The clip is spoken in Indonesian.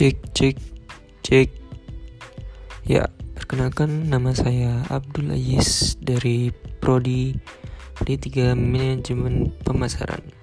Cek, cek, cek. Ya, perkenalkan nama saya Abdul Aziz dari Prodi D3 Manajemen Pemasaran.